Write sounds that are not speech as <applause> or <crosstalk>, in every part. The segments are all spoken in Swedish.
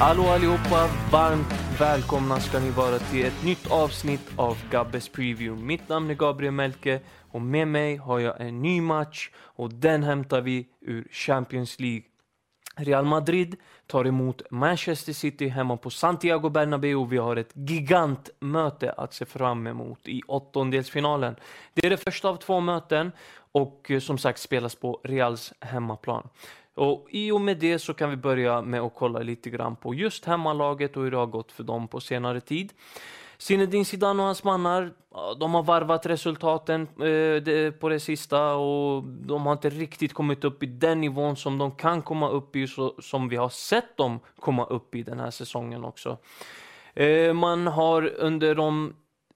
Hallå allihopa! Varmt välkomna ska ni vara till ett nytt avsnitt av Gabbes Preview. Mitt namn är Gabriel Melke och med mig har jag en ny match och den hämtar vi ur Champions League. Real Madrid tar emot Manchester City hemma på Santiago Bernabéu. Vi har ett gigantmöte att se fram emot i åttondelsfinalen. Det är det första av två möten och eh, som sagt spelas på Reals hemmaplan. Och I och med det så kan vi börja med att kolla lite grann på just hemmalaget och hur det har gått för dem på senare tid. Zinedine Zidane och hans mannar, de har varvat resultaten eh, på det sista och de har inte riktigt kommit upp i den nivån som de kan komma upp i, så, som vi har sett dem komma upp i den här säsongen också. Eh, man har under de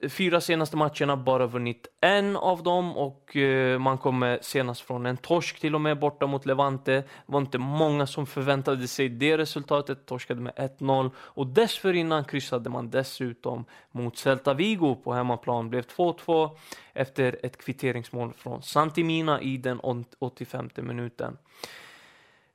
fyra senaste matcherna bara vunnit en av dem och eh, man kommer senast från en torsk till och med borta mot Levante. Det var inte många som förväntade sig det resultatet, torskade med 1-0 och dessförinnan kryssade man dessutom mot Celta Vigo på hemmaplan, blev 2-2 efter ett kvitteringsmål från Santimina i den 85 minuten.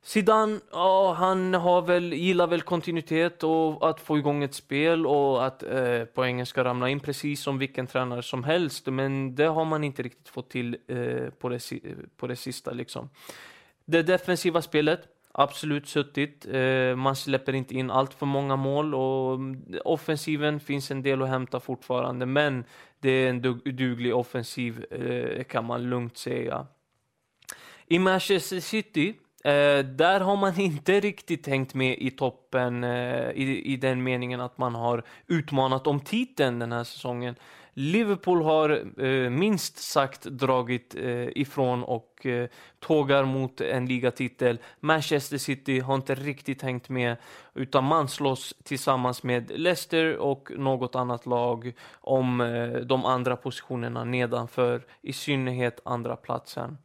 Zidane, ja, han har väl, gillar väl kontinuitet och att få igång ett spel och att eh, poängen ska ramla in precis som vilken tränare som helst. Men det har man inte riktigt fått till eh, på, det, på det sista. Liksom. Det defensiva spelet, absolut suttit. Eh, man släpper inte in allt för många mål och offensiven finns en del att hämta fortfarande. Men det är en duglig offensiv eh, kan man lugnt säga. I Manchester City Eh, där har man <laughs> inte riktigt hängt med i toppen eh, i, i den meningen att man har utmanat om titeln den här säsongen. Liverpool har eh, minst sagt dragit eh, ifrån och eh, tågar mot en ligatitel. Manchester City har inte riktigt hängt med utan man slåss tillsammans med Leicester och något annat lag om eh, de andra positionerna nedanför, i synnerhet andra platsen.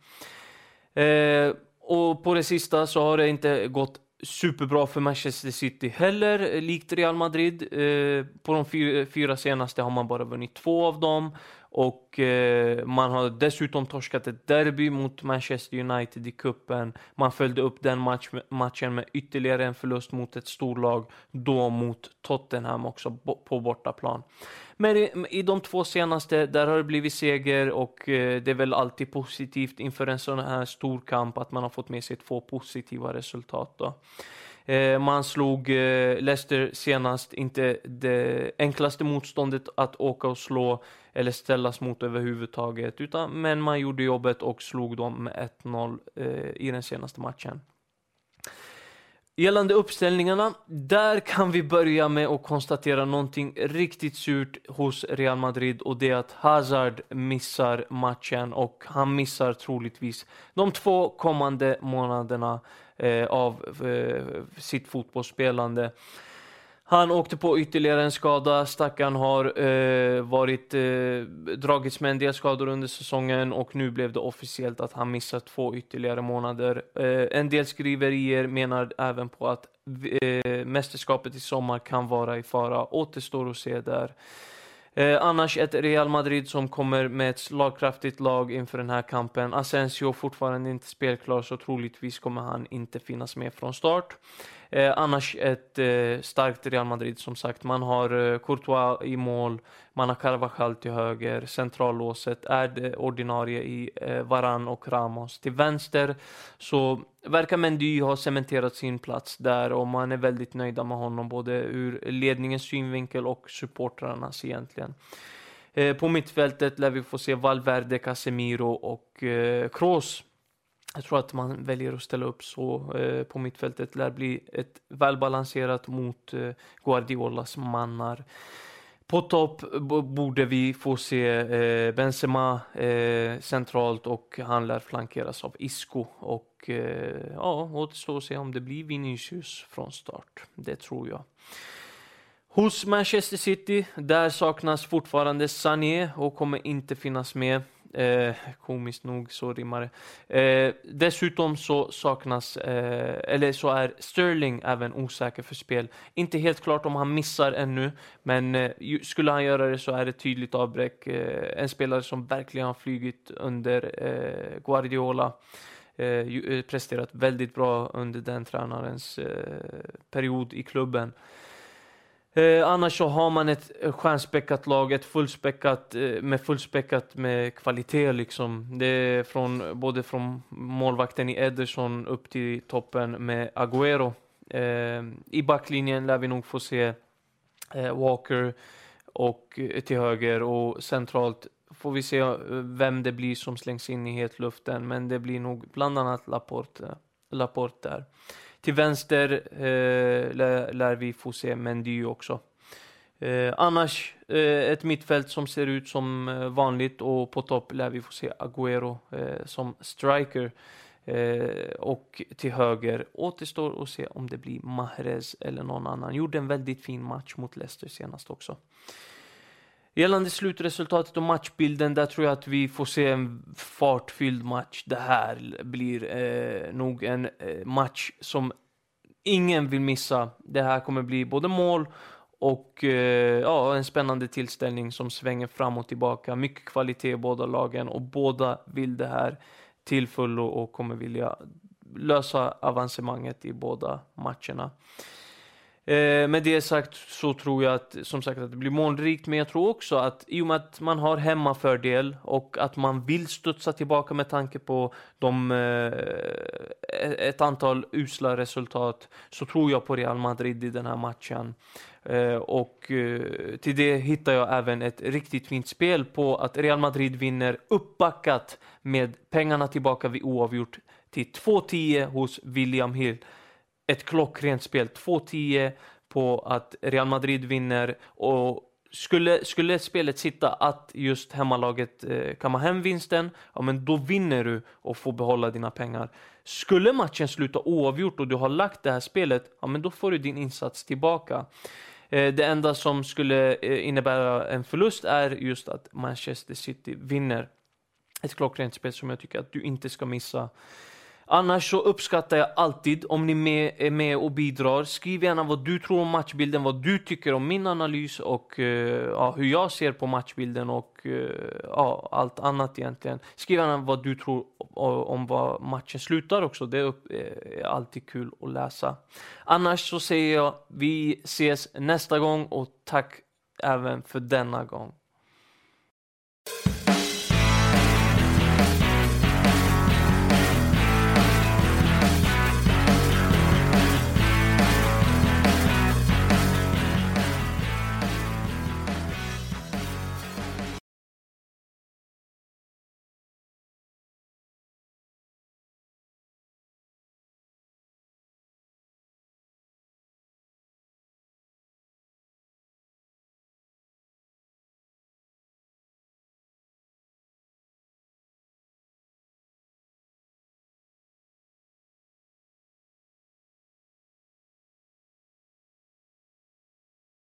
Eh, och på det sista så har det inte gått superbra för Manchester City heller, eh, likt Real Madrid. Eh, på de fyra, senaste har man bara vunnit två av dem. Och eh, man har dessutom torskat ett derby mot Manchester United i kuppen. Man följde upp den match, matchen med ytterligare en förlust mot ett storlag, då mot Tottenham också på bortaplan. Men i, i de två senaste, där har det blivit seger och eh, det är väl alltid positivt inför en sån här stor kamp att man har fått med sig två positiva resultat. Då. Eh, man slog eh, Leicester senast, inte det enklaste motståndet att åka och slå eller ställas mot överhuvudtaget, utan, men man gjorde jobbet och slog dem med 1-0 eh, i den senaste matchen. Gällande uppställningarna, där kan vi börja med att konstatera någonting riktigt surt hos Real Madrid och det är att Hazard missar matchen och han missar troligtvis de två kommande månaderna eh, av eh, sitt fotbollsspelande. Han åkte på ytterligare en skada. Stackaren har eh, varit, eh, dragits med en del skador under säsongen och nu blev det officiellt att han missar två ytterligare månader. Eh, en del skriverier menar även på att eh, mästerskapet i sommar kan vara i fara. Återstår att se där. Eh, annars ett Real Madrid som kommer med ett slagkraftigt lag inför den här kampen. Asensio fortfarande inte spelklar så troligtvis kommer han inte finnas med från start. Eh, annars ett eh, starkt Real Madrid som sagt. Man har eh, Courtois i mål, man har Carvajal till höger, centrallåset är det ordinarie i eh, Varan och Ramos. Till vänster så verkar Mendy ha cementerat sin plats där och man är väldigt nöjda med honom både ur ledningens synvinkel och supportrarnas egentligen. Eh, på mittfältet lär vi få se Valverde, Casemiro och eh, Kroos jag tror att man väljer att ställa upp så eh, på mittfältet lär bli ett välbalanserat mot eh, Guardiolas mannar. På topp borde vi få se eh, Benzema eh, centralt och han lär flankeras av Isco. Och eh, ja, återstår att se om det blir Vinicius från start. Det tror jag. Hos Manchester City, där saknas fortfarande Sané och kommer inte finnas med. Eh, komiskt nog så rimmar det. Eh, dessutom så saknas, eh, eller så är Sterling även osäker för spel. Inte helt klart om han missar ännu, men eh, skulle han göra det så är det tydligt avbräck. Eh, en spelare som verkligen har flygit under eh, Guardiola. eh, eh presterat väldigt bra under den tränarens eh, period i klubben. Eh, annars så har man ett eh, stjärnspäckat lag, ett fullspäckat, eh, med fullspäckat med kvalitet liksom. Det är från, både från målvakten i Ederson upp till toppen med Agüero. Eh, I backlinjen lär vi nog få se eh, Walker och eh, till höger och centralt får vi se eh, vem det blir som slängs in i hetluften. Men det blir nog bland annat Laporte, Laporte där. Till vänster eh, lär, lär, vi få se Mendy också. Eh, annars eh, ett mittfält som ser ut som eh, vanligt och på topp lär vi få se Agüero eh, som striker. Eh, och till höger återstår att se om det blir Mahrez eller någon annan. Gjorde en väldigt fin match mot Leicester senast också. Gällande slutresultatet och matchbilden, där tror jag att vi får se en fartfylld match. Det här blir eh, nog en eh, match som ingen vill missa. Det här kommer bli både mål och eh, ja, en spännande tillställning som svänger fram och tillbaka. Mycket kvalitet i båda lagen och båda vill det här till fullo och kommer vilja lösa avancemanget i båda matcherna. Eh, med det sagt så tror jag att, som sagt, att det blir målrikt, men jag tror också att i och med att man har hemmafördel och att man vill studsa tillbaka med tanke på de, eh, ett antal usla resultat, så tror jag på Real Madrid i den här matchen. Eh, och eh, till det hittar jag även ett riktigt fint spel på att Real Madrid vinner uppbackat med pengarna tillbaka vid oavgjort till 2-10 hos William Hill ett klockrent spel. 2-10 på att Real Madrid vinner och skulle, skulle spelet sitta att just hemmalaget eh, kammar hem vinsten, ja men då vinner du och får behålla dina pengar. Skulle matchen sluta oavgjort och du har lagt det här spelet, ja men då får du din insats tillbaka. Eh, det enda som skulle eh, innebära en förlust är just att Manchester City vinner. Ett klockrent spel som jag tycker att du inte ska missa. Annars så uppskattar jag alltid om ni med, är med och bidrar. Skriv gärna vad du tror om matchbilden, vad du tycker om min analys och uh, ja, hur jag ser på matchbilden och uh, ja, allt annat egentligen. Skriv gärna vad du tror om vad matchen slutar också. Det är, upp, är alltid kul att läsa. Annars så säger jag vi ses nästa gång och tack även för denna gång.